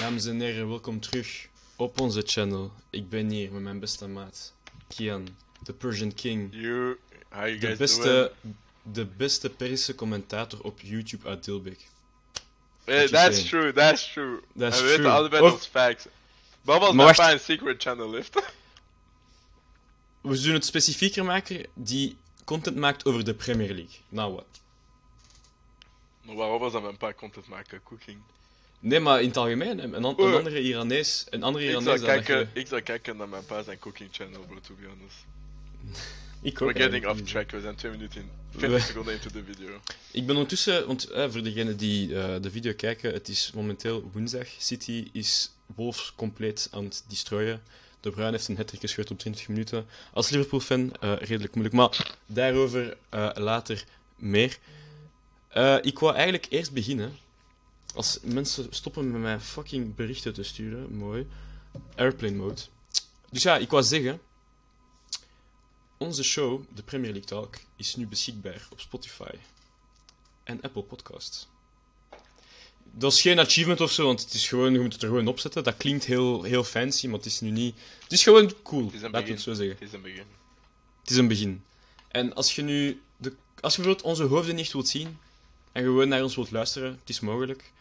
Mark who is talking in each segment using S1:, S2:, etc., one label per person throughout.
S1: Dames en heren, welkom terug op onze channel. Ik ben hier met mijn beste maat, Kian, de Persian King.
S2: You, how you
S1: De
S2: guys
S1: beste, de beste Persische commentator op YouTube uit Dilbeek.
S2: doing?
S1: You
S2: that's
S1: saying?
S2: true, that's true.
S1: That's
S2: we weten allebei
S1: Oh.
S2: dat facts. Als
S1: Maar
S2: mijn
S1: wacht.
S2: secret channel heeft.
S1: We zullen het specifieker maken die content maakt over de Premier League. Nou wat?
S2: Maar waarom was dat mijn pa content maken? Cooking.
S1: Nee, maar in het algemeen, een, een,
S2: Oh.
S1: andere Iranees, een andere
S2: Ik zou,
S1: Iranees dan dat
S2: kijken,
S1: je...
S2: ik zou kijken naar mijn pa zijn cooking channel, bro, to be honest.
S1: Ik ook
S2: We're getting off track, we zijn twee minuten in.
S1: We-
S2: 40 seconden into the video.
S1: Ik ben ondertussen, want eh, voor degenen die eh, de video kijken, het is momenteel woensdag. City is Wolves compleet aan het destroyen. De Bruin heeft een hat gescheurd op 20 minuten. Als Liverpool-fan eh, redelijk moeilijk, maar daarover eh, later meer. Eh, ik wou eigenlijk eerst beginnen. Als mensen stoppen met mij fucking berichten te sturen, mooi. Airplane mode. Dus ja, ik wou zeggen. Onze show, de Premier League Talk, is nu beschikbaar op Spotify en Apple Podcasts. Dat is geen achievement of zo, want het is gewoon, je moet het er gewoon opzetten. Dat klinkt heel, heel fancy, maar het is nu niet. Het is gewoon cool,
S2: Het is
S1: laten we het zo zeggen.
S2: Het is een begin.
S1: Het is een begin. En als je nu, de, als je bijvoorbeeld onze hoofden niet wilt zien en gewoon naar ons wilt luisteren, het is mogelijk.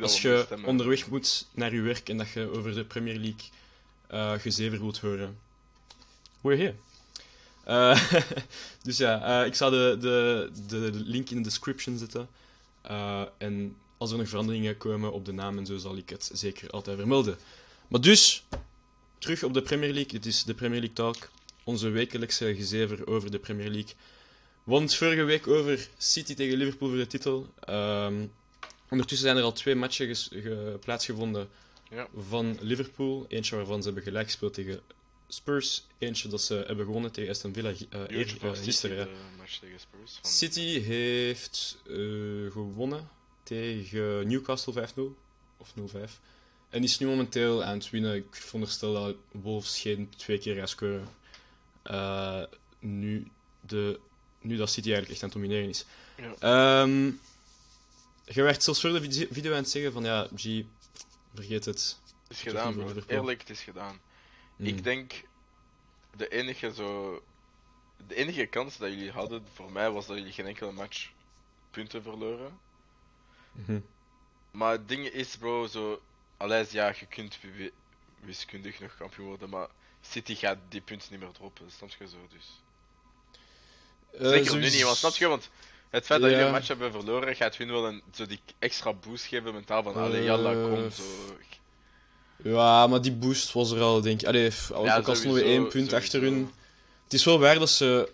S1: Als je
S2: stemmen.
S1: onderweg moet naar je werk en dat je over de Premier League eh gezever wilt horen, we're here. Eh, dus ja, eh, ik zal de, de, de link in de description zetten. Eh, en als er nog veranderingen komen op de naam en zo, zal ik het zeker altijd vermelden. Maar dus, terug op de Premier League. Het is de Premier League Talk. Onze wekelijkse gezever over de Premier League. Want vorige week over City tegen Liverpool voor de titel. Ehm, ondertussen zijn er al twee matchen plaatsgevonden
S2: Ja.
S1: van Liverpool. Eentje waarvan ze hebben gelijk gespeeld tegen Spurs. Eentje dat ze hebben gewonnen tegen Aston Villa eh, eer- eh,
S2: City,
S1: gisteren.
S2: Van-
S1: City heeft eh, gewonnen tegen Newcastle 5-0 of 0-5. En is nu momenteel aan het winnen. Ik veronderstel dat Wolves geen twee keer gaat scoren. Eh, nu, de, nu dat City eigenlijk echt aan het domineren is.
S2: Ja.
S1: Ehm, je werd zelfs voor de vid- video aan het zeggen van ja, G, vergeet het.
S2: Het is gedaan, bro. Eerlijk, het is gedaan.
S1: Hmm.
S2: Ik denk de enige zo. De enige kans dat jullie hadden voor mij was dat jullie geen enkele match punten verloren.
S1: Mhm.
S2: Maar het ding is, bro, zo. Alles ja, je kunt wi- wiskundig nog kampioen worden, maar City gaat die punten niet meer droppen. Snap je zo? Dus.
S1: Eh,
S2: Zeker nu niet, want snap je? Want het feit dat jullie een match hebben verloren, gaat hun wel een, zo die extra boost geven mentaal van, allee, jalla,
S1: Eh,
S2: kom, zo.
S1: Ja, maar die boost was er al, denk ik. Allee, ook al stonden we één punt achter hun. Het is wel waar dat ze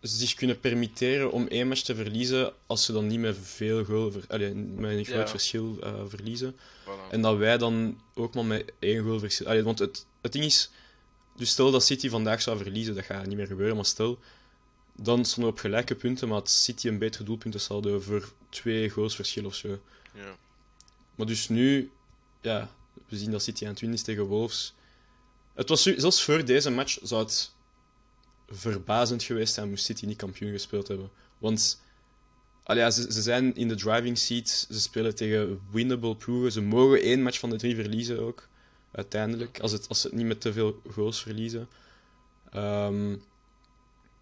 S1: zich kunnen permitteren om één match te verliezen als ze dan niet met veel goal, ver, allee, met een groot
S2: Ja.
S1: verschil eh, verliezen.
S2: Voilà.
S1: En dat wij dan ook maar met één goal verschil. Allee, want het, het ding is, dus stel dat City vandaag zou verliezen, dat gaat niet meer gebeuren, maar stel, dan stonden we op gelijke punten, maar had City een betere doelpuntensaldo voor twee goals verschil of zo.
S2: Ja.
S1: Maar dus nu, ja, we zien dat City aan het winnen is tegen Wolves. Het was zelfs voor deze match zou het verbazend geweest zijn moest City niet kampioen gespeeld hebben. Want allee, ja, ze, ze zijn in de driving seat, ze spelen tegen winnable ploegen. Ze mogen één match van de drie verliezen ook, uiteindelijk, als, het, als ze het niet met te veel goals verliezen. Ehm,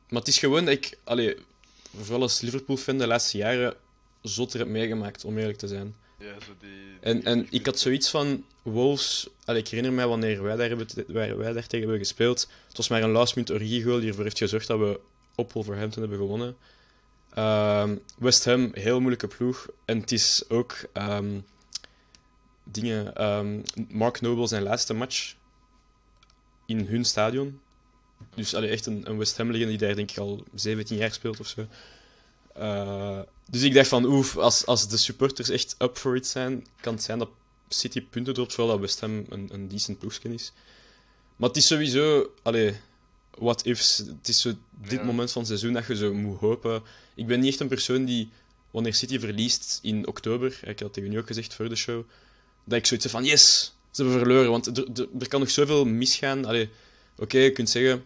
S1: maar het is gewoon dat ik, allee, vooral als Liverpool-fan de laatste jaren, zotter heb meegemaakt, om eerlijk te zijn.
S2: Ja, zo die,
S1: En,
S2: die-
S1: en ik had zoiets van Wolves. Allee, ik herinner mij wanneer wij daar, hebben, wij, wij daar tegen hebben gespeeld. Het was maar een last minute origi goal die ervoor heeft gezorgd dat we op Wolverhampton hebben gewonnen. Ehm, West Ham, heel moeilijke ploeg. En het is ook ehm, dingen. ehm, Mark Noble zijn laatste match in hun stadion. Dus allee, echt een, een West Ham legende die daar denk ik al 17 jaar speelt of zo. Eh, dus ik dacht van, oef, als, als de supporters echt up for it zijn, kan het zijn dat City punten dropt, vooral dat West Ham een, een decent ploegje is. Maar het is sowieso, allee, what ifs. Het is zo dit
S2: Ja.
S1: moment van het seizoen dat je zo moet hopen. Ik ben niet echt een persoon die, wanneer City verliest in oktober, ik had tegen u ook gezegd voor de show, dat ik zoiets van, yes, ze hebben verloren. Want er kan nog zoveel misgaan. Allee, oké, je kunt zeggen,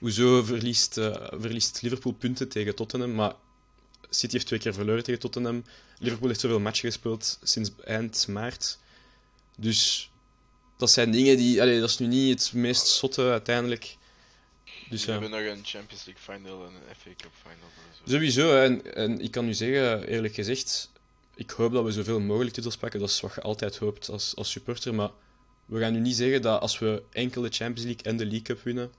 S1: hoezo verliest, eh, verliest Liverpool punten tegen Tottenham, maar City heeft twee keer verloren tegen Tottenham. Liverpool heeft zoveel matchen gespeeld sinds eind maart. Dus dat zijn dingen die... Allee, dat is nu niet het meest zotte uiteindelijk. Dus
S2: We
S1: ja.
S2: hebben nog een Champions League final en een FA Cup final. zo.
S1: Sowieso, en, en ik kan nu zeggen, eerlijk gezegd, ik hoop dat we zoveel mogelijk titels pakken. Dat is wat je altijd hoopt als, als supporter. Maar we gaan nu niet zeggen dat als we enkel de Champions League en de League Cup winnen,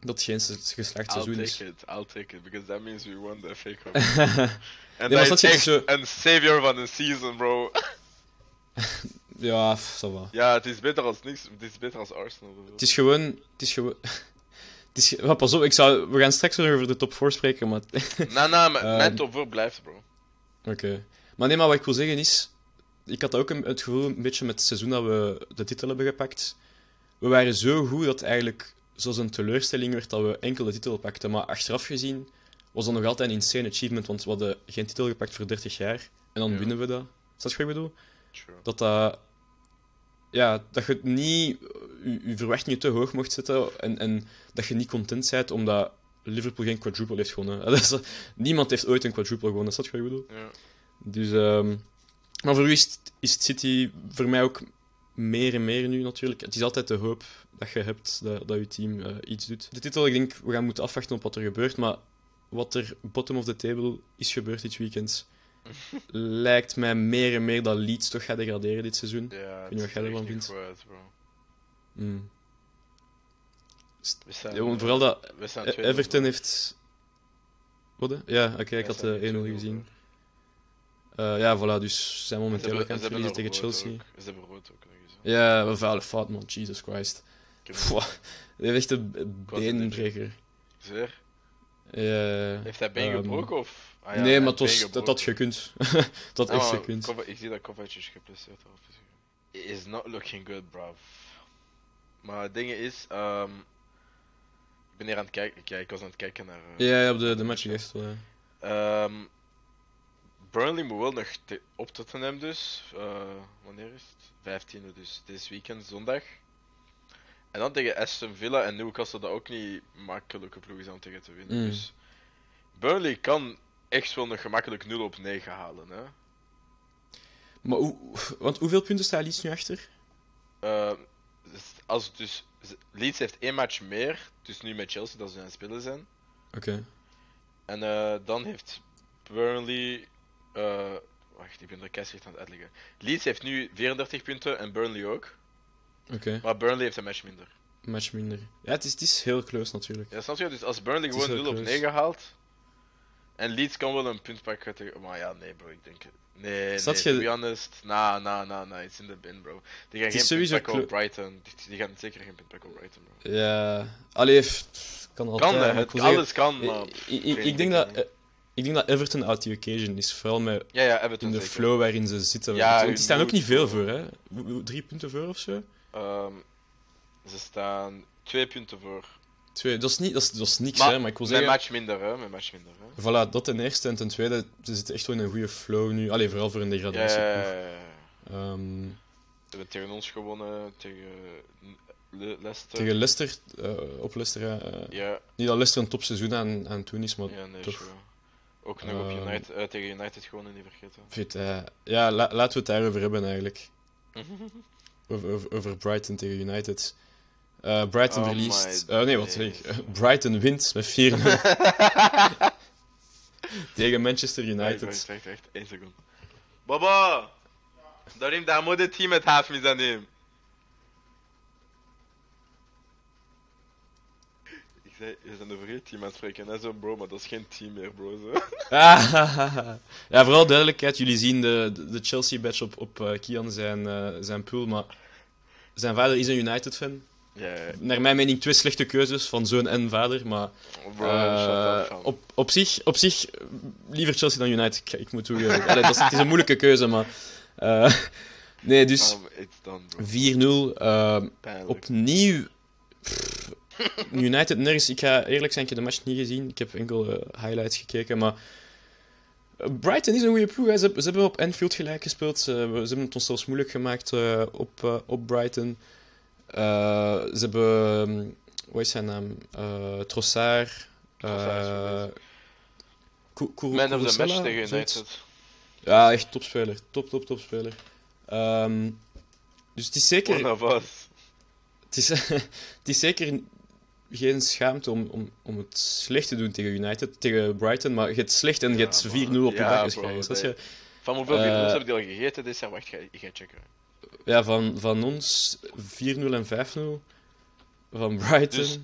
S1: dat geen geslaagd
S2: I'll
S1: seizoen is.
S2: take it, I'll take it, because that means we won the FA Cup.
S1: Nee,
S2: en
S1: maar
S2: dat is echt
S1: zo-
S2: een savior van een season, bro.
S1: ja, ça va.
S2: ja, het is beter als niks. Het is beter als Arsenal. bro.
S1: Het is gewoon... Het is gewoon... Het is, maar pas op, ik zou, we gaan straks weer over de top 4 spreken, maar...
S2: Maar
S1: Ehm,
S2: mijn top 4 blijft, bro.
S1: Oké. Maar nee, maar wat ik wil zeggen is... Ik had ook een, het gevoel, een beetje met het seizoen dat we de titel hebben gepakt. We waren zo goed dat het eigenlijk zoals een teleurstelling werd dat we enkel de titel pakten. Maar achteraf gezien was dat nog altijd een insane achievement, want we hadden geen titel gepakt voor 30 jaar. En dan
S2: Ja.
S1: winnen we dat. Is dat wat ik bedoel?
S2: True.
S1: Dat dat... Ja, dat je niet... Je, je verwachtingen te hoog mocht zetten en, en dat je niet content bent omdat Liverpool geen quadruple heeft gewonnen. Niemand heeft ooit een quadruple gewonnen, is dat wat ik bedoel?
S2: Ja.
S1: Dus, ehm, maar voor u is, het- is het City voor mij ook meer en meer nu natuurlijk. Het is altijd de hoop dat je hebt dat, dat je team eh, iets doet. De titel, ik denk, we gaan moeten afwachten op wat er gebeurt. Maar wat er bottom of the table is gebeurd dit weekend, lijkt mij meer en meer dat Leeds toch gaat degraderen dit seizoen.
S2: Ja, het
S1: niet wat jij
S2: er
S1: ervan vindt. Mm.
S2: We staan,
S1: Ja, vooral dat
S2: we staan 2-0
S1: Everton heeft... Wat? hè? Ja, oké, ik had
S2: staan
S1: de 1-0
S2: nu 2-0
S1: gezien. Eh, ja, voilà, dus ze zijn momenteel ook aan het verliezen tegen Chelsea.
S2: ook. Ze hebben rood ook nog eens. hè.
S1: Ja, een vuile fout, man. Jesus Christ. Pff, Dat is echt een beenbreker.
S2: Zeer?
S1: Ja.
S2: Heeft hij been gebroken of? Ah ja,
S1: nee, maar
S2: heeft been
S1: dat had gekund. dat had
S2: Ah,
S1: echt gekund.
S2: Ik zie dat Kovac is geblesseerd. is. It is not looking good, bro. Maar het ding is, ehm ik ben hier aan het kijken. Kijk, ik was aan het kijken naar. eh,
S1: Ja, ja, op de, de match gast wel.
S2: Burnley moet wel nog te- op Tottenham dus. Eh, wanneer is het? 15e dus. Dit weekend, zondag. En dan tegen Aston Villa en Newcastle dat ook niet makkelijke ploeg is om tegen te winnen.
S1: Mm.
S2: Dus Burnley kan echt wel nog gemakkelijk 0 op 9 halen. Hè?
S1: Maar hoe, want hoeveel punten staat Leeds nu achter?
S2: Dus als dus, Leeds heeft één match meer, dus nu met Chelsea dat ze aan het spelen zijn.
S1: Oké.
S2: En eh, dan heeft Burnley. Eh, wacht, ik ben er keihard aan het uitleggen. Leeds heeft nu 34 punten en Burnley ook.
S1: Oké,
S2: Maar Burnley heeft een match minder.
S1: match minder. Ja, het is, het is heel close natuurlijk.
S2: Ja, snap je? Dus als Burnley gewoon
S1: heel
S2: 0 op
S1: close.
S2: 9 haalt. En Leeds kan wel een punt pakken tegen. Maar ja, nee, bro, ik denk. het- Nee,
S1: Zat
S2: nee,
S1: je-
S2: to be honest. Nah, nah, nah, nah, it's in the bin, bro. Die gaan geen punt pakken op Brighton. Die, die gaan zeker geen punt pakken op Brighton, bro.
S1: Ja, allee, kan altijd.
S2: Kan, hè, alles kan, maar.
S1: ik, denk dat, ik denk dat Everton out the occasion is. Vooral met
S2: Ja, ja, Everton
S1: in de
S2: zeker.
S1: flow waarin ze zitten.
S2: Ja,
S1: Want die staan ook niet veel
S2: voor-
S1: hè? Drie punten voor of zo?
S2: Ehm, ze staan twee punten voor.
S1: Twee, dat is, niet, dat is, dat is niks,
S2: Maar
S1: hè? Maar ik wil
S2: Met
S1: zeggen...
S2: match minder, hè? Met match minder, hè?
S1: Voilà, dat ten eerste. En ten tweede, ze zitten echt wel in een goede flow nu. Allee, vooral voor een degradatie.
S2: ja, ja, ja.
S1: Ehm,
S2: Ze hebben tegen ons gewonnen, tegen Le- Leicester.
S1: tegen Leicester, eh, op Leicester, eh,
S2: Ja,
S1: niet dat Leicester een topseizoen aan, aan het doen is, maar
S2: ja, nee,
S1: toch.
S2: sure. Ook nog op
S1: Ehm,
S2: United, eh, tegen United gewonnen, niet vergeten.
S1: Weet, eh, ja, la- laten we het daarover hebben eigenlijk. Over, over, over Brighton tegen United. Eh, Brighton
S2: Oh
S1: verliest.
S2: my
S1: eh, nee, wat zeg ik? Brighton wint met 4-0 tegen Manchester
S2: United.
S1: United.
S2: Wacht, wacht, wacht, één seconde. Baba! داریم در مورد تیمت حرف میزنیم zei, je bent over je team aan het spreken. En zo, bro, maar dat is geen team meer, bro. Zo.
S1: Ja, vooral duidelijkheid. Jullie zien de, de Chelsea-badge op, op eh, Kian zijn, eh, zijn pool, maar zijn vader is een United-fan.
S2: Ja, ja.
S1: Naar mijn mening twee slechte keuzes van zoon en vader, maar
S2: Bro,
S1: eh, op, op, zich, op zich liever Chelsea dan United. Ik, ik moet toegeven. Allee, dat is, het is een moeilijke keuze, maar... nee, dus
S2: Um, it's done, bro.
S1: 4-0. eh,
S2: Pijnlijk.
S1: opnieuw... pff, United nergens... Ik ga eerlijk zijn, ik heb de match niet gezien. Ik heb enkel eh, highlights gekeken, maar... eh, Brighton is een goede ploeg. Hè. Ze, ze hebben op Anfield gelijk gespeeld. Ze, hebben- ze hebben het ons zelfs moeilijk gemaakt eh, op, op Brighton. Eh, ze hebben... um, Wat is zijn naam? Eh Trossard. Eh,
S2: Man of the match tegen. United.
S1: Ja, echt topspeler. Top, top, topspeler. Ehm, dus het is zeker... Het is, het is zeker geen schaamte om, om, om het slecht te doen tegen United, tegen Brighton, maar je hebt slecht en je hebt 4-0
S2: maar-
S1: op je
S2: ja, bro,
S1: geschreven. Snap je?
S2: Van hoeveel
S1: Eh,
S2: video's hebben die al gegeten dit jaar? Wacht, ga ik ga checken.
S1: Ja, van, van ons 4-0 en 5-0. Van Brighton.
S2: Dus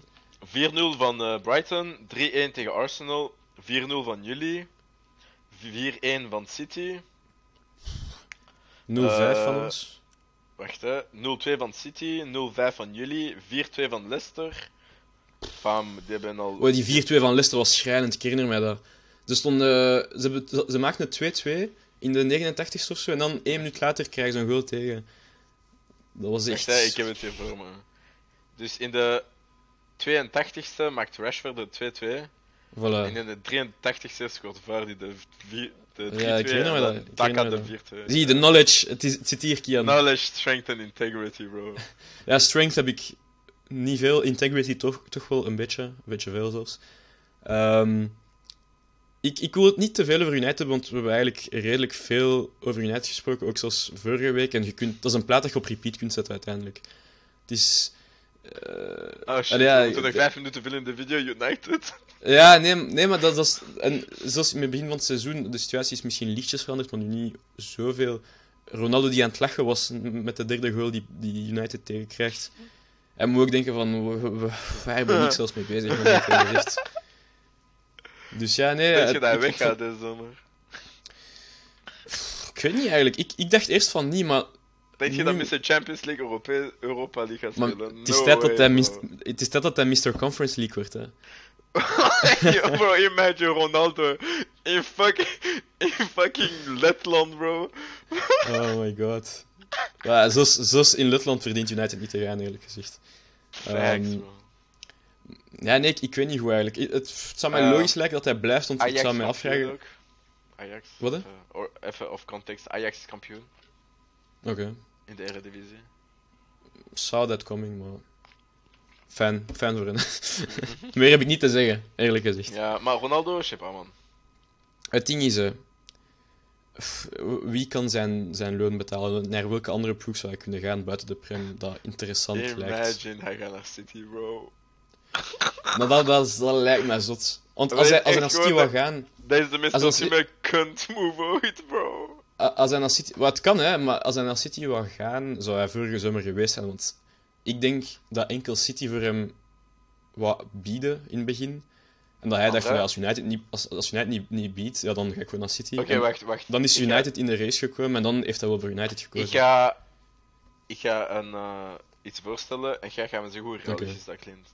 S2: 4-0 van eh, Brighton, 3-1 tegen Arsenal, 4-0 van jullie, 4-1 van City,
S1: 0-5
S2: eh,
S1: van ons.
S2: wacht hè, 0-2 van City, 0-5 van jullie, 4-2 van Leicester. Fam, die hebben al...
S1: Oh, die 4-2 van Leicester was schrijnend, ik herinner mij dat. Ze, stonden, ze, hebben- ze maakten het 2-2 in de 89ste of zo, en dan één minuut later krijgen ze een goal tegen. Dat was
S2: Wacht
S1: echt...
S2: hè, ik heb het hier voor me. Dus in de 82ste maakt Rashford de 2-2.
S1: Voilà.
S2: En in de 83ste scoort Vardy de 4 de 3-2
S1: Ja, ik herinner me dat,
S2: Taka de
S1: me
S2: 4-2.
S1: Zie, de knowledge, het, is, het zit hier, Kian.
S2: Knowledge, strength and integrity, bro.
S1: Ja, strength heb ik niet veel. Integrity toch, toch wel een beetje. Een beetje veel zelfs. Ehm, ik, ik wil het niet te veel over United hebben, want we hebben eigenlijk redelijk veel over United gesproken, ook zoals vorige week. En je kunt, dat is een plaat dat je op repeat kunt zetten uiteindelijk. Het is... eh,
S2: Oh shit,
S1: ja,
S2: we nog 5 minuten veel in de video United.
S1: Ja, nee, nee maar dat, dat is... En zoals in het begin van het seizoen, de situatie is misschien lichtjes veranderd, maar nu niet zoveel. Ronaldo die aan het lachen was met de derde goal die, die United tegenkrijgt. En moet ook denken van, we, we, we waren er niet zelfs mee bezig, met dit gezicht. Dus ja, nee...
S2: Je dat
S1: ik- ik
S2: weggaat deze zomer?
S1: Ik weet niet eigenlijk. Ik, ik dacht eerst van niet, maar
S2: Denk je
S1: Nu-
S2: dat Mr. Champions League Europe Europa League gaat
S1: Maar
S2: spelen?
S1: het is,
S2: No
S1: tijd dat hij het is tijd dat hij Mr. Conference League wordt, hè.
S2: Yo, bro, imagine Ronaldo in fucking, in fucking Letland, bro.
S1: Oh my god. Ja, zoals, zoals in Letland verdient United niet te gaan, eerlijk gezegd.
S2: Facts,
S1: Ehm,
S2: bro.
S1: Ja, nee, ik, ik weet niet hoe eigenlijk. Het, het zou mij
S2: Eh,
S1: logisch lijken dat hij blijft, want ik
S2: Ajax
S1: zou mij afvragen...
S2: ook. Ajax.
S1: Wat, hè?
S2: Even, of context. Ajax is kampioen
S1: Oké,
S2: in de Eredivisie.
S1: saw that coming, maar... Fan, fan voor hen. Meer heb ik niet te zeggen, eerlijk gezegd.
S2: Ja, maar Ronaldo, shit, man.
S1: Het ding is, eh, wie kan zijn, zijn loon betalen? Naar welke andere ploeg zou hij kunnen gaan buiten de Prem dat interessant lijkt?
S2: Imagine, hij gaat naar City, bro.
S1: Maar dat, dat, lijkt mij zot. Want als hij, als hij naar City wil gaan,
S2: Dat is de meest ultieme kunt move ooit, bro.
S1: als hij naar City, wat kan hè, maar als hij naar City wil gaan, zou hij vorige zomer geweest zijn. Want ik denk dat enkel City voor hem wat bieden in het begin. En dat hij dacht van
S2: ja.
S1: als United niet, als, als United niet, niet biedt, ja, dan ga ik gewoon naar City.
S2: Oké, wacht, wacht.
S1: Dan is
S2: ga-
S1: United in de race gekomen en dan heeft hij wel voor United gekozen.
S2: Ik ga, ik ga een, eh, iets voorstellen en jij gaat me zeggen hoe realistisch dat klinkt.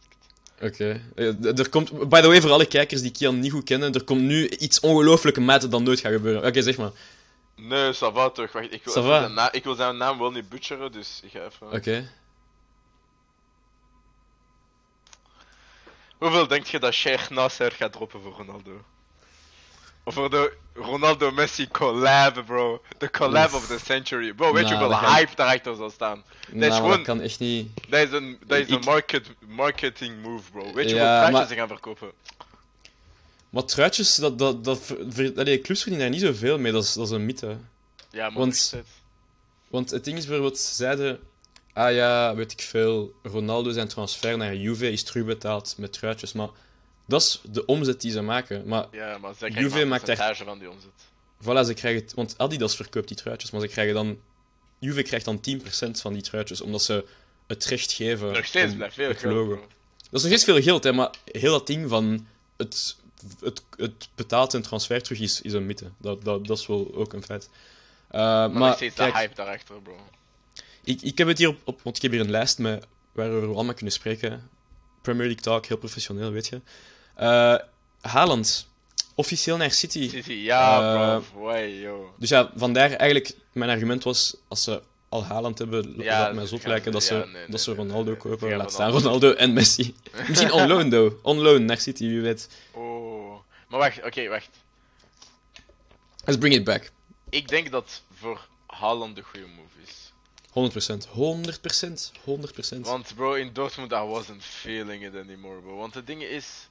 S1: Oké. Eh, Er komt, by the way, voor alle kijkers die Kian niet goed kennen, er komt nu iets ongelooflijke maat dat nooit gaat gebeuren. Oké, zeg maar.
S2: Nee, ça va toch. Wacht, ik wil, zijn na- ik wil zijn naam wel niet butcheren, dus ik ga even...
S1: Oké.
S2: Hoeveel denk je dat Sheikh Nasser gaat droppen voor Ronaldo? Of voor de Ronaldo-Messi collab, bro. De collab of the century. Bro, weet je
S1: Nou,
S2: hoeveel
S1: dat
S2: hype daarachter zal staan?
S1: Nou, maar
S2: gewoon-
S1: dat kan echt niet.
S2: Dat is een, dat is
S1: Ik-
S2: een market, marketing move, bro. Weet je
S1: Ja,
S2: hoeveel truitjes
S1: maar-
S2: ze gaan verkopen?
S1: Maar truitjes, dat, dat, dat, allee, clubs verdienen daar niet zoveel mee, dat is, dat is een mythe.
S2: Ja, maar
S1: Want-
S2: steeds.
S1: Want het ding is bijvoorbeeld, ze zeiden, ah ja, weet ik veel, Ronaldo zijn transfer naar Juve is terugbetaald met truitjes, maar dat is de omzet die ze maken. Maar
S2: Ja, maar
S1: Juve maakt daar-
S2: van die omzet.
S1: voilà, ze krijgen het, want Adidas verkoopt die truitjes, maar ze krijgen dan, Juve krijgt dan 10% van die truitjes, omdat ze het recht geven
S2: Nog steeds blijft veel geld.
S1: Dat is nog steeds veel geld, hè, maar heel dat ding van het, het, het betaalt en transfer terug is, is een mythe. Dat, dat, dat is wel ook een feit. Uh,
S2: Maar,
S1: maar
S2: nog steeds de hype daarachter, bro.
S1: Ik, ik heb het hier op, op, want ik heb hier een lijst met, waarover we allemaal kunnen spreken. Premier League Talk, heel professioneel, weet je. Eh Haaland, officieel naar City.
S2: City, ja,
S1: Eh,
S2: bro. Way, yo.
S1: Dus ja, vandaar eigenlijk, mijn argument was, als ze al Haaland hebben,
S2: Ja,
S1: laat mij
S2: gaan
S1: lijken dat ze,
S2: ja, nee,
S1: dat ze Ronaldo
S2: nee,
S1: kopen. Laat staan
S2: Ronaldo.
S1: En Messi. Misschien on loan, though. On loan naar City, wie weet.
S2: Oh. Maar wacht, oké, wacht.
S1: Let's bring it back. 100%.
S2: Ik denk dat voor Haaland de goede move is.
S1: 100%. 100%.
S2: Want bro, in Dortmund I wasn't feeling it anymore, bro. Want het ding is,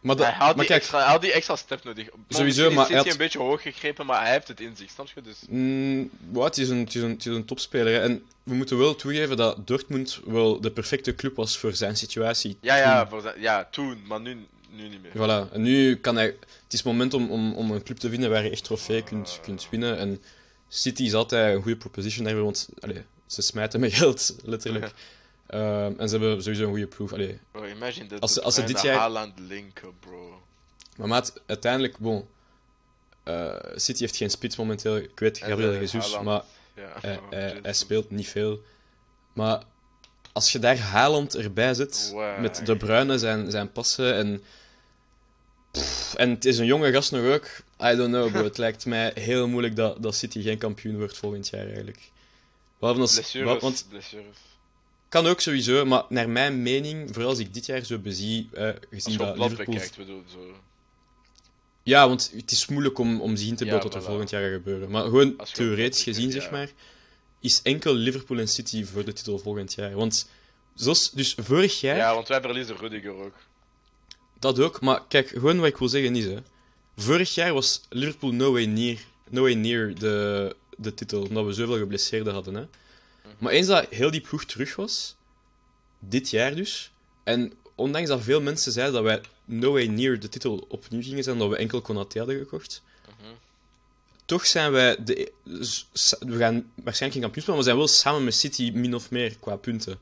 S1: Maar,
S2: hij, had
S1: maar
S2: die
S1: kijk,
S2: extra, hij had die extra step nodig.
S1: Sowieso, maar hij had-
S2: een beetje hoog gegrepen, maar hij heeft het in zich, snap je? Dus...
S1: Mm, wat, het, is een, het, is een, het is een topspeler. hè. En we moeten wel toegeven dat Dortmund wel de perfecte club was voor zijn situatie.
S2: Ja, ja,
S1: toen.
S2: voor zijn- ja, toen, maar nu, nu niet meer.
S1: Voilà. En nu kan hij... Het is het moment om, om, om een club te vinden waar je echt trofee kunt, kunt winnen. En City is altijd een goede proposition want allee, ze smijten met geld, letterlijk. Ehm, en ze hebben sowieso een goede ploeg. Allee.
S2: Bro, imagine dat
S1: Als als ze dit jaar-
S2: Haaland linken, bro.
S1: Maar maat, uiteindelijk, bon... eh, City heeft geen spits momenteel. Ik weet,
S2: En
S1: Gabriel
S2: de
S1: Jesus,
S2: Haaland,
S1: maar
S2: Ja,
S1: hij, hij, speelt niet veel. Maar als je daar Haaland erbij zet,
S2: Wow.
S1: met De Bruyne, zijn, zijn passen en... Pff, en het is een jonge gast nog ook. I don't know, bro. het lijkt mij heel moeilijk dat, dat City geen kampioen wordt volgend jaar, eigenlijk. Behalve als,
S2: Blessures,
S1: wa- want
S2: blessures.
S1: kan ook sowieso, maar naar mijn mening, vooral als ik dit jaar zo bezie, eh,
S2: Als
S1: gezien dat Liverpool...
S2: bekijkt, bedoel zo.
S1: Ja, want het is moeilijk om, om zich in te
S2: Ja,
S1: beelden wat er
S2: voilà.
S1: volgend jaar gaat gebeuren. Maar gewoon theoretisch gezien, zeg maar, is enkel Liverpool en City voor de titel volgend jaar. Want zoals, dus vorig jaar,
S2: Ja, want wij verliezen Rudiger ook.
S1: dat ook. Maar kijk, gewoon wat ik wil zeggen is, hè, vorig jaar was Liverpool no way near, no way near de, de titel, omdat we zoveel geblesseerden hadden. Hè. Maar eens dat heel die ploeg terug was, dit jaar dus, en ondanks dat veel mensen zeiden dat wij no way near de titel opnieuw gingen zijn, dat we enkel Konaté hadden gekocht,
S2: Mhm.
S1: toch zijn wij... De, s- we gaan waarschijnlijk geen kampioen spelen, maar we zijn wel samen met City min of meer qua punten.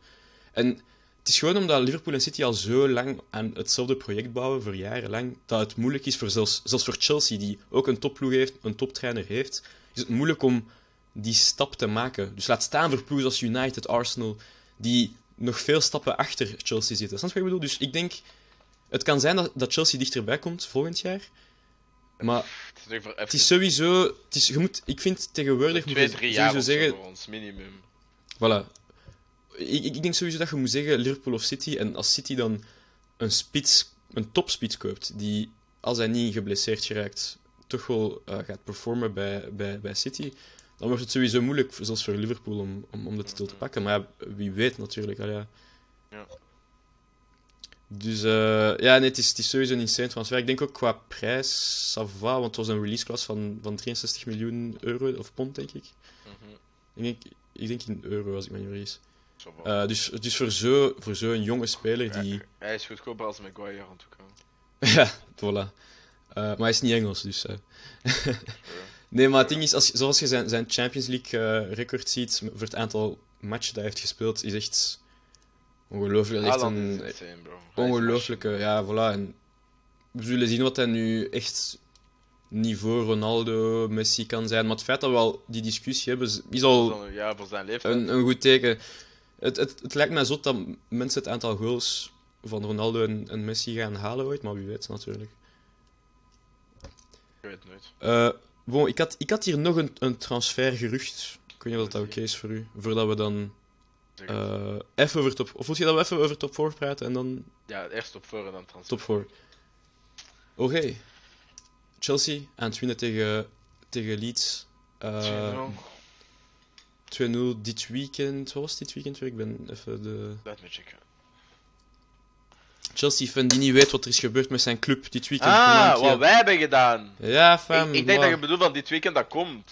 S1: En het is gewoon omdat Liverpool en City al zo lang aan hetzelfde project bouwen, voor jarenlang, dat het moeilijk is, voor zelfs, zelfs voor Chelsea, die ook een topploeg heeft, een toptrainer heeft, is het moeilijk om die stap te maken. Dus laat staan voor ploegen als United, Arsenal, die nog veel stappen achter Chelsea zitten. Snap je wat ik bedoel? Dus ik denk, het kan zijn dat, dat Chelsea dichterbij komt volgend jaar, maar
S2: Het is
S1: het is sowieso... Het is, je moet, ik vind tegenwoordig...
S2: twee, drie jaar
S1: sowieso zeggen...
S2: voor ons, minimum.
S1: Voilà. Ik, ik denk sowieso dat je moet zeggen Liverpool of City. En als City dan een spits, een topspits koopt, die, als hij niet geblesseerd geraakt, toch wel eh, gaat performen bij, bij, bij City, dan wordt het sowieso moeilijk, zelfs voor Liverpool, om, om, om de titel te pakken. Maar ja, wie weet natuurlijk. al ja.
S2: Ja.
S1: Dus eh, ja, nee, het is, het is sowieso een insane transfer. Ik denk ook qua prijs, ça va, want het was een release class van, van 63 miljoen euro, of pond, denk ik.
S2: Mhm.
S1: Ik denk, ik denk in euro, als ik me niet vergis. Eh, dus dus voor zo'n voor zo een jonge speler die...
S2: Ja, hij is goedkoper als Maguire aan toe kan.
S1: ja, voilà. Eh, maar hij is niet Engels, dus... eh. nee, maar het ding is, als, zoals je zijn, zijn Champions League eh, record ziet, voor het aantal matchen dat hij heeft gespeeld, is echt ongelooflijk. Echt een ongelooflijke... Ja, voilà. En we zullen zien wat hij nu echt niveau Ronaldo, Messi kan zijn. Maar het feit dat we al die discussie hebben, is- al...
S2: Ja, voor zijn leeftijd.
S1: een, een goed teken. Het, het, het lijkt mij zo dat mensen het aantal goals van Ronaldo en, en Messi gaan halen ooit, maar wie weet natuurlijk.
S2: Ik weet het nooit.
S1: Eh, bon, ik, had, ik had hier nog een, een transfergerucht. Ik weet niet of dat oké is voor u. Voordat we dan eh, even over top... Of wil je dat we even over top 4 praten en dan
S2: Ja, eerst op voor en dan transfer.
S1: top 4? Oké. Chelsea aan het winnen tegen, tegen Leeds. Eh,
S2: 2-0.
S1: 2-0 dit weekend. Wat was dit weekend weer? Ik ben even de...
S2: Laat me checken.
S1: Chelsea-fan die niet weet wat er is gebeurd met zijn club dit weekend.
S2: Ah, wat wij hebben gedaan.
S1: Ja, fam.
S2: ik, ik denk dat je bedoelt van dit weekend dat komt.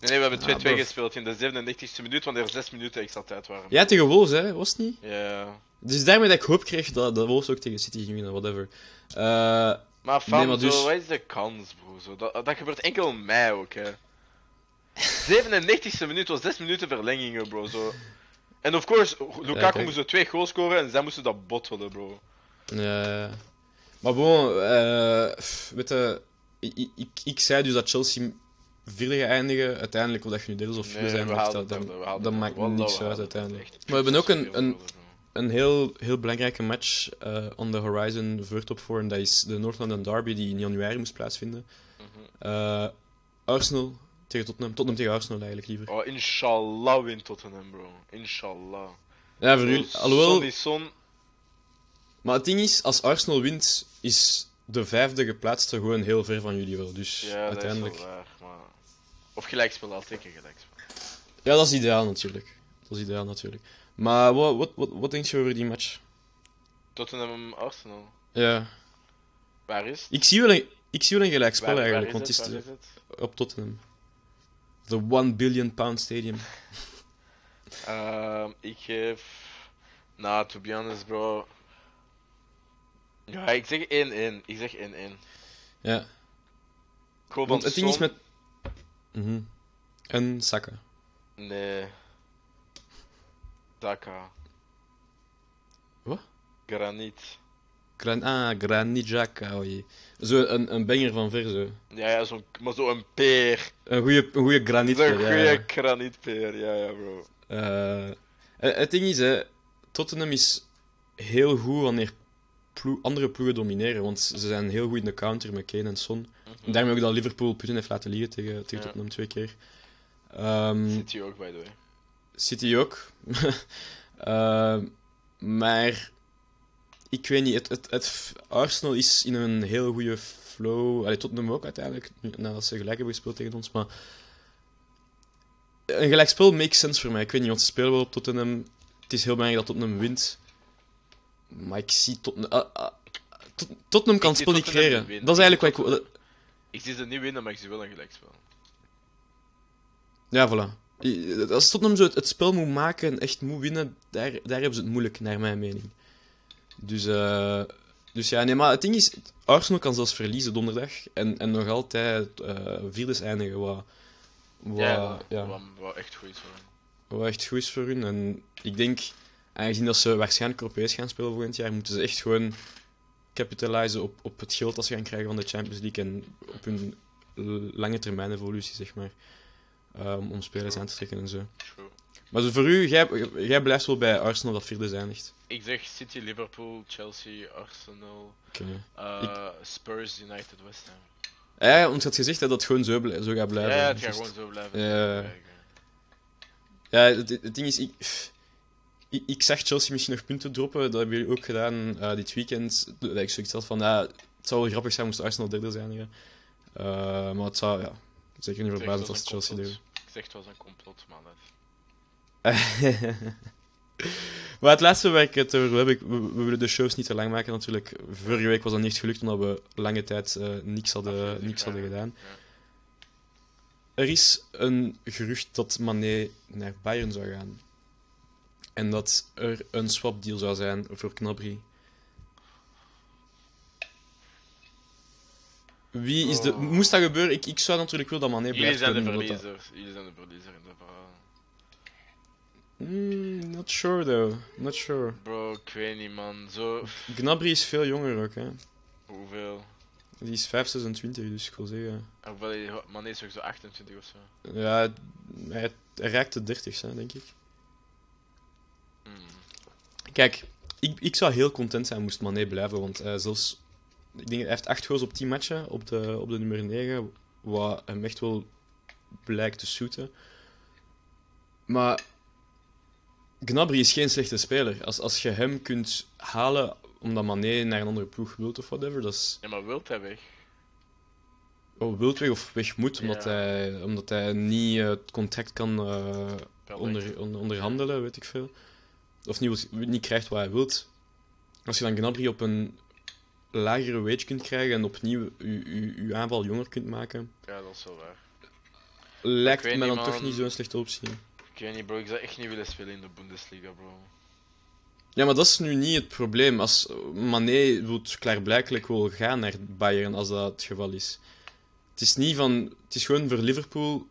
S2: Nee, nee we hebben 2-2
S1: Ah, bro.
S2: gespeeld in de 97e minuut, want er 6 minuten extra tijd waren.
S1: Ja, tegen Wolves, hè? Was het niet?
S2: Ja.
S1: Dus daarmee dat ik hoop kreeg dat, dat Wolves ook tegen City ging winnen, whatever. Eh,
S2: Maar fam,
S1: Nee, maar dus-
S2: zo, wat is de kans, bro? Zo, dat, dat gebeurt enkel mei ook, hè. 97e minuut was 6 minuten verlengingen, bro. Zo. En of course, Lukaku
S1: kijk.
S2: moest er twee goals scoren en zij moesten dat bottelen, bro.
S1: ja. Maar bon, eh, pff, weet je, ik, ik, ik, zei dus dat Chelsea vierde gaat eindigen. Uiteindelijk, of dat je nu derde of vierde
S2: Nee,
S1: zijn, dat, dat, maakt niks uit uiteindelijk. Maar we hebben ook een, een, een heel, heel belangrijke match eh on the horizon voor top 4. En dat is de North London Derby die in januari moest plaatsvinden. Eh, Arsenal tegen Tottenham. Tottenham tegen Arsenal eigenlijk liever.
S2: Oh, inshallah wint Tottenham, bro. Inshallah.
S1: Ja, voor jullie. Alhoewel,
S2: Son
S1: maar het ding is, als Arsenal wint, is de vijfde geplaatste gewoon heel ver van jullie wel. Dus
S2: ja, dat is wel waar, maar... Of gelijkspel, al zeker gelijkspel.
S1: Ja, dat is ideaal natuurlijk. Dat is ideaal natuurlijk. Maar wat, wat, wat, wat denk je over die match?
S2: Tottenham Arsenal.
S1: Ja.
S2: Waar is het?
S1: Ik zie wel een, ik zie wel een gelijkspel
S2: Waar- waar
S1: eigenlijk,
S2: is
S1: want het
S2: Waar is het?
S1: op Tottenham. The 1 billion pound stadium.
S2: Ehm, ik geef. Nou, to be honest, bro. Ja, ik zeg 1-1. Ik zeg 1-1.
S1: Ja,
S2: Gewoon
S1: want het ding is met... Mhm. En Saka.
S2: Nee. Daka.
S1: Wat?
S2: Graniet.
S1: Gran ah, Granit Xhaka, oei. Zo een, een banger van ver, zo.
S2: Ja, ja, zo, maar zo'n peer.
S1: Een goede een goeie.
S2: Zo'n
S1: ja,
S2: goede
S1: ja.
S2: granietpeer, ja, ja, bro.
S1: Eh, het ding is, hè, Tottenham is heel goed wanneer ploe- andere ploegen domineren, want ze zijn heel goed in de counter met Kane en Son. En daarmee ook dat Liverpool punten heeft laten liggen tegen, tegen
S2: Ja.
S1: Tottenham twee keer. Ehm,
S2: Zit hier ook, by the way.
S1: City ook. Ehm, maar ik weet niet, het, het, het, Arsenal is in een heel goede flow. Allee, Tottenham ook uiteindelijk, nadat ze gelijk hebben gespeeld tegen ons. Maar een gelijkspel makes sense voor mij. Ik weet niet, want ze spelen wel op Tottenham. Het is heel belangrijk dat Tottenham wint. Maar ik zie Tottenham... ah, ah, Tot- Tottenham kan het spel niet creëren.
S2: niet.
S1: Dat is eigenlijk wat ik...
S2: Ik zie ze niet winnen, maar ik zie wel een gelijkspel.
S1: Ja, voilà. Als Tottenham zo het, het spel moet maken en echt moet winnen, daar, daar hebben ze het moeilijk, naar mijn mening. Dus, eh, dus ja, nee, maar het ding is, Arsenal kan zelfs verliezen donderdag en, en nog altijd vierdes eindigen, wat, wat,
S2: ja,
S1: ja,
S2: Wat, wat echt goed is voor hen.
S1: wat echt goed is voor hun. En ik denk, aangezien dat ze waarschijnlijk Europees gaan spelen volgend jaar, moeten ze echt gewoon capitalizen op, op het geld dat ze gaan krijgen van de Champions League en op hun lange termijn evolutie, zeg maar. Eh, om- spelers aan te trekken en zo.
S2: True.
S1: Maar voor u, jij, jij blijft wel bij Arsenal dat vierde eindigt.
S2: Ik zeg City, Liverpool, Chelsea, Arsenal, eh, Spurs, United, West Ham.
S1: Ja, je had gezegd dat het gewoon zo, blij- zo gaat blijven.
S2: Ja, het gaat gewoon zo blijven.
S1: Ja. Ja, het, het ding is, ik, ik, ik zag Chelsea misschien nog punten droppen. Dat hebben jullie ook gedaan eh, dit weekend. Dat ik zoiets had van, ja, het zou wel grappig zijn moest Arsenal derde zijn. Eh, maar het zou, ja, zeker niet verbazen als Chelsea derde.
S2: Het was een complot, man.
S1: maar het laatste waar ik het over ik- we, we willen de shows niet te lang maken natuurlijk. Vorige week was dat niet gelukt omdat we lange tijd eh, niks, hadden, niks hadden gedaan.
S2: Ja.
S1: Er is een gerucht dat Mané naar Bayern zou gaan. En dat er een swapdeal zou zijn voor Knabry. Wie is de...
S2: Oh.
S1: Moest dat gebeuren? Ik, ik zou natuurlijk wel dat Mané
S2: Jullie
S1: blijft
S2: zijn de
S1: kunnen, omdat dat-
S2: verliezers. Jullie zijn de verliezer in verhaal.
S1: Hmm, not sure though. Not sure.
S2: Bro, ik weet niet, man. Zo.
S1: Gnabry is veel jonger ook, hè.
S2: Hoeveel?
S1: Die is 5, 26, dus ik wil zeggen...
S2: Hoeveel man is ook zo 28 of zo.
S1: Ja, hij, hij raakt de 30, hè, denk ik.
S2: Hmm.
S1: Kijk, ik, ik zou heel content zijn moest Mané blijven, want eh, zelfs... Ik denk, hij heeft 8 goals op 10 matchen op de, op de nummer 9, wat hem echt wel blijkt te suiten. Maar Gnabry is geen slechte speler. Als, als je hem kunt halen omdat Mané naar een andere ploeg wilt of whatever, dat is...
S2: Ja, maar wilt hij weg?
S1: Oh, wilt weg of weg moet, omdat,
S2: Ja.
S1: hij, omdat hij niet eh, het contract kan eh, onder, onderhandelen, weet ik veel. Of niet, niet krijgt wat hij wilt. Als je dan Gnabry op een lagere wage kunt krijgen en opnieuw je, aanval jonger kunt maken,
S2: Ja, dat is wel waar.
S1: lijkt
S2: niet,
S1: dan toch niet zo'n slechte optie.
S2: Ik weet niet, bro. Ik zou echt niet willen spelen in de Bundesliga, bro.
S1: Ja, maar dat is nu niet het probleem. Als Mané wil klaarblijkelijk wel gaan naar Bayern, als dat het geval is. Het is niet van... Het is gewoon voor Liverpool...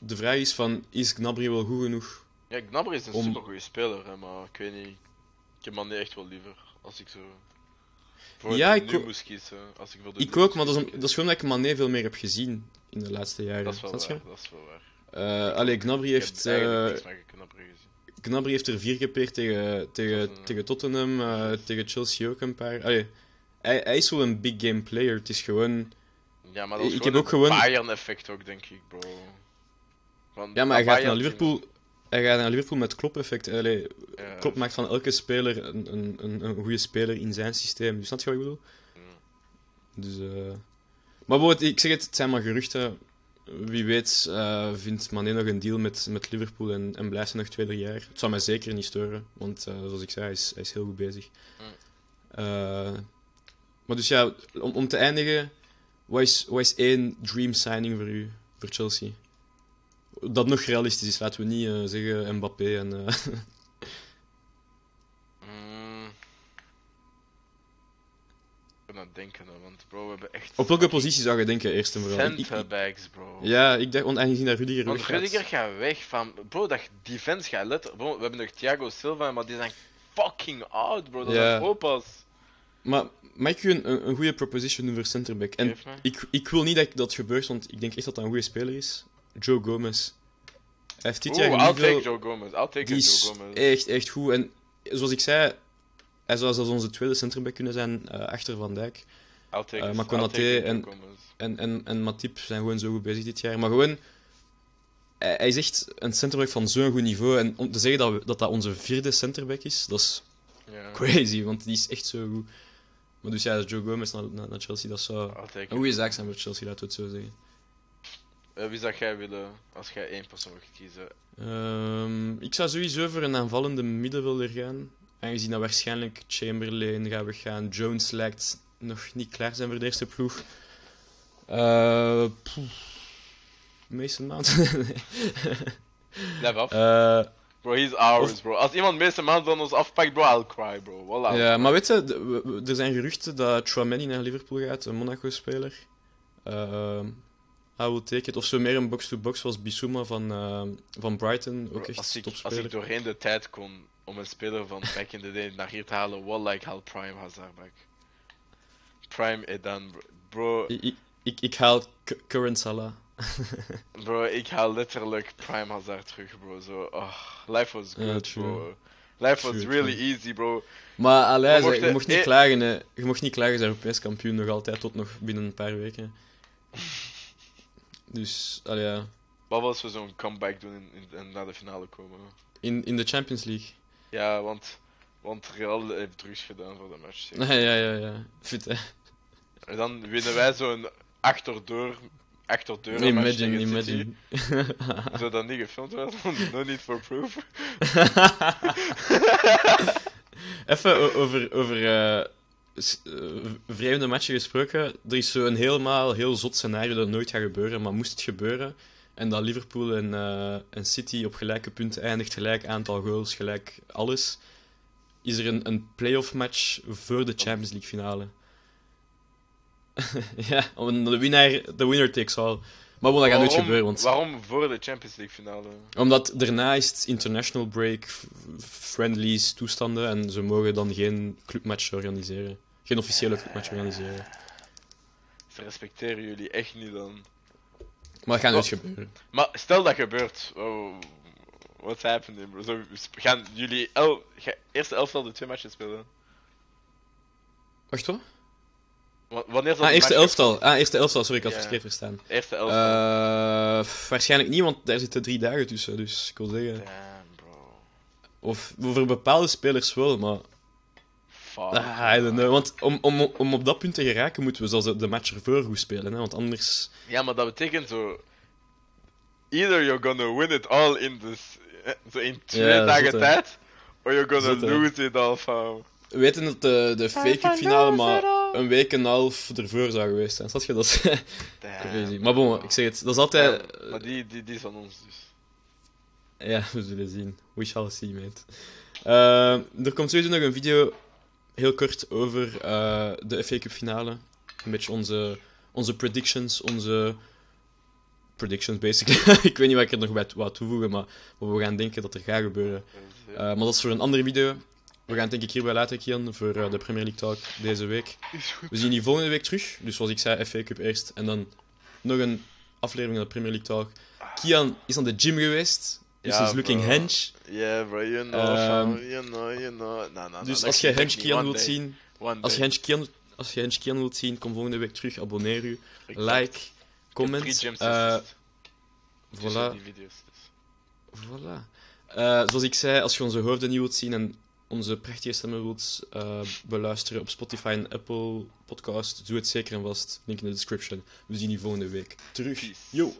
S1: De vraag is van, is Gnabry wel goed genoeg
S2: Ja, Gnabry is een
S1: Om-
S2: supergoeie speler, hè, maar ik weet niet. Ik heb man echt wel liever als ik zo.
S1: Ja, ik
S2: nu moest. Als ik
S1: Ik ook, maar dat is, dat is gewoon dat ik Mané veel meer heb gezien in de laatste jaren.
S2: Dat is wel waar, dat is wel waar.
S1: Allee, Gnabry heeft, eh,
S2: Gnabry
S1: heeft er vier gepeerd tegen, tegen,
S2: Tottenham.
S1: tegen Tottenham, eh, tegen Chelsea ook een paar. Allee, hij, hij is wel een big game player. Het is gewoon...
S2: Ja, maar dat is
S1: ik
S2: gewoon
S1: heb ook gewoon-
S2: Bayern-effect ook, denk ik, bro.
S1: Ja, maar hij gaat naar Liverpool... Hij gaat naar Liverpool met Klopp-effect. Allee,
S2: zien- ja,
S1: Klopp maakt van elke speler een, een, een, een goede speler in zijn systeem. Dus snap je wat ik bedoel?
S2: Ja.
S1: Dus, eh Maar ik zeg het, het zijn maar geruchten. Wie weet eh, vindt Mané nog een deal met, met Liverpool en, en blijft hij nog twee, drie jaar. Het zou mij zeker niet storen, want eh, zoals ik zei, hij is, hij is heel goed bezig. Maar dus ja, om, om te eindigen, wat is, wat is één dream signing voor u, voor Chelsea? Dat nog realistisch is, laten we niet eh, zeggen Mbappé en...
S2: Mm. Ik ben aan het denken, want bro, we hebben echt.
S1: Op welke positie zou je denken, eerst en vooral?
S2: Centerbacks, bro.
S1: ja, ik dacht, want aangezien dat Rudiger
S2: Want Rudiger gaat weg van. Bro, dat defense gaat letter. Bro, we hebben nog Thiago Silva, maar die zijn fucking oud, bro. Dat
S1: Ja.
S2: zijn opa's.
S1: Maar mag ik u een, een, goede proposition doen voor centerback? En ik, ik wil niet dat dat gebeurt, want ik denk echt dat dat een goede speler is. Joe Gomez. Hij heeft dit jaar
S2: Oeh, I'll take
S1: veel...
S2: Joe Gomez. I'll take
S1: Die is
S2: Joe Gomez.
S1: echt, echt goed. En zoals ik zei, hij zou zelfs onze tweede centerback kunnen zijn eh, achter Van Dijk.
S2: I'll take it.
S1: maar Konaté en-. En, en, en Matip zijn gewoon zo goed bezig dit jaar. Maar gewoon, hij, hij is echt een centerback van zo'n goed niveau. En om te zeggen dat, we, dat dat onze vierde centerback is, dat is crazy, want die is echt zo goed. Maar dus ja, Joe Gomez naar, naar, naar Chelsea, dat zou een goede zaak zijn voor Chelsea, laten we het zo zeggen.
S2: Eh, wie zou jij willen als jij één persoon mocht kiezen?
S1: Ehm, ik zou sowieso voor een aanvallende middenvelder gaan. Aangezien dat waarschijnlijk Chamberlain gaat weggaan. Jones lijkt nog niet klaar zijn voor de eerste ploeg. Poeh. Mason Mount.
S2: Blijf af.
S1: Eh,
S2: Bro, he's ours,
S1: of-
S2: bro. Als iemand meeste man van ons afpakt, bro, I'll cry, bro. Voilà.
S1: ja, maar weet je, er zijn geruchten dat Chouameni naar Liverpool gaat, een Monaco-speler. Uh, I will take it. Of zo meer een box-to-box zoals Bissouma van, eh, van Brighton, ook echt
S2: als, ik, als
S1: topspeler.
S2: ik doorheen de tijd kon om een speler van back in the day naar hier te halen, wallah, ik haal Prime Hazard back. Prime Edan, bro. Bro,
S1: Ik, ik, ik, haal Current Salah.
S2: bro, ik haal letterlijk Prime Hazard terug, bro. Zo, oh, life was good, bro. Life was
S1: True,
S2: really
S1: true.
S2: easy, bro.
S1: Maar allee,
S2: We
S1: ze- je mocht niet
S2: eh-
S1: klagen, hè. Je mocht niet klagen, zijn Europees kampioen nog altijd, tot nog binnen een paar weken. Dus, allee, ja.
S2: Wat was we zo'n comeback doen in, in, en naar de finale komen?
S1: In, in de Champions League.
S2: Ja, want, want Real heeft drugs gedaan voor de match.
S1: Ja, ja, ja, ja. Fit, hè.
S2: En dan winnen wij zo'n achterdeur, achterdeur match
S1: Imagine, imagine.
S2: Zou dat niet gefilmd worden? no need for proof.
S1: Even over, over eh, vreemde matchen gesproken. Er is zo'n helemaal heel zot scenario dat nooit gaat gebeuren, maar moest het gebeuren en dat Liverpool en, eh, en City op gelijke punten eindigt, gelijk aantal goals, gelijk alles, is er een, een playoff match voor de Champions League finale. ja, de winnaar, de winner takes all. Maar bon, dat gaat nooit gebeuren, want
S2: Waarom voor de Champions League finale?
S1: omdat daarna is het international break, friendlies, toestanden en ze mogen dan geen clubmatch organiseren. Geen officiële clubmatch organiseren.
S2: Ze respecteren jullie echt niet dan.
S1: Maar dat gaat nooit gebeuren.
S2: Maar stel dat gebeurt. Oh, what's happening, bro? Zo, gaan jullie el ga, eerste elftal de twee matches spelen?
S1: Wacht hoor.
S2: Wa- Wanneer zal
S1: Ah, eerste
S2: match
S1: elftal. Ah, eerste elftal, sorry, ik had
S2: Ja.
S1: verkeerd verstaan.
S2: Eerste elftal.
S1: Eh, waarschijnlijk niet, want daar zitten drie dagen tussen, dus ik wil zeggen.
S2: Damn, bro.
S1: Of voor bepaalde spelers wel, maar.
S2: Fuck.
S1: Ah, I don't know. Want om, om, om op dat punt te geraken, moeten we zelfs de- de match ervoor goed spelen, hè, want anders.
S2: Ja, maar dat betekent zo. Either you're gonna win it all in this. eh, Zo in twee
S1: Ja,
S2: dagen
S1: zot,
S2: tijd. Or you're gonna
S1: Zot,
S2: lose it all, fam.
S1: We weten dat de, de fake cup finale maar een week en een half ervoor zou geweest zijn. Snap je dat? crazy. Maar bon, ik zeg het, dat is altijd.
S2: Ja, maar die, die, die is van ons dus.
S1: Ja, we zullen zien. We shall see, mate. Eh, er komt sowieso nog een video, heel kort, over eh, de FA Cup finale. Een beetje onze, onze predictions, onze... Predictions, basically. ik weet niet wat ik er nog bij wou toevoegen, maar wat we gaan denken dat er gaat gebeuren. Eh, maar dat is voor een andere video. We gaan het denk ik hierbij laten, Kian, voor eh, de Premier League Talk deze week. We zien die volgende week terug. Dus zoals ik zei, FA Cup eerst. En dan nog een aflevering van de Premier League Talk. Kian is aan de gym geweest. Dus
S2: Ja,
S1: is looking
S2: bro.
S1: hench.
S2: Yeah, bro, you know,
S1: Ehm.
S2: You know, you know. Nah, nah,
S1: Dus
S2: nah,
S1: als je hench Kian wilt zien, als je hench Kian, als je hench Kian wilt zien, kom volgende week terug. Abonneer u,
S2: Ik
S1: like, comment.
S2: tussen
S1: voilà.
S2: Dus.
S1: Voilà. Eh, zoals ik zei, als je onze hoofden niet wilt zien en onze prachtige stemmen wilt eh, beluisteren op Spotify en Apple Podcast, doe het zeker en vast. Link in de description. We zien je volgende week terug. Yo!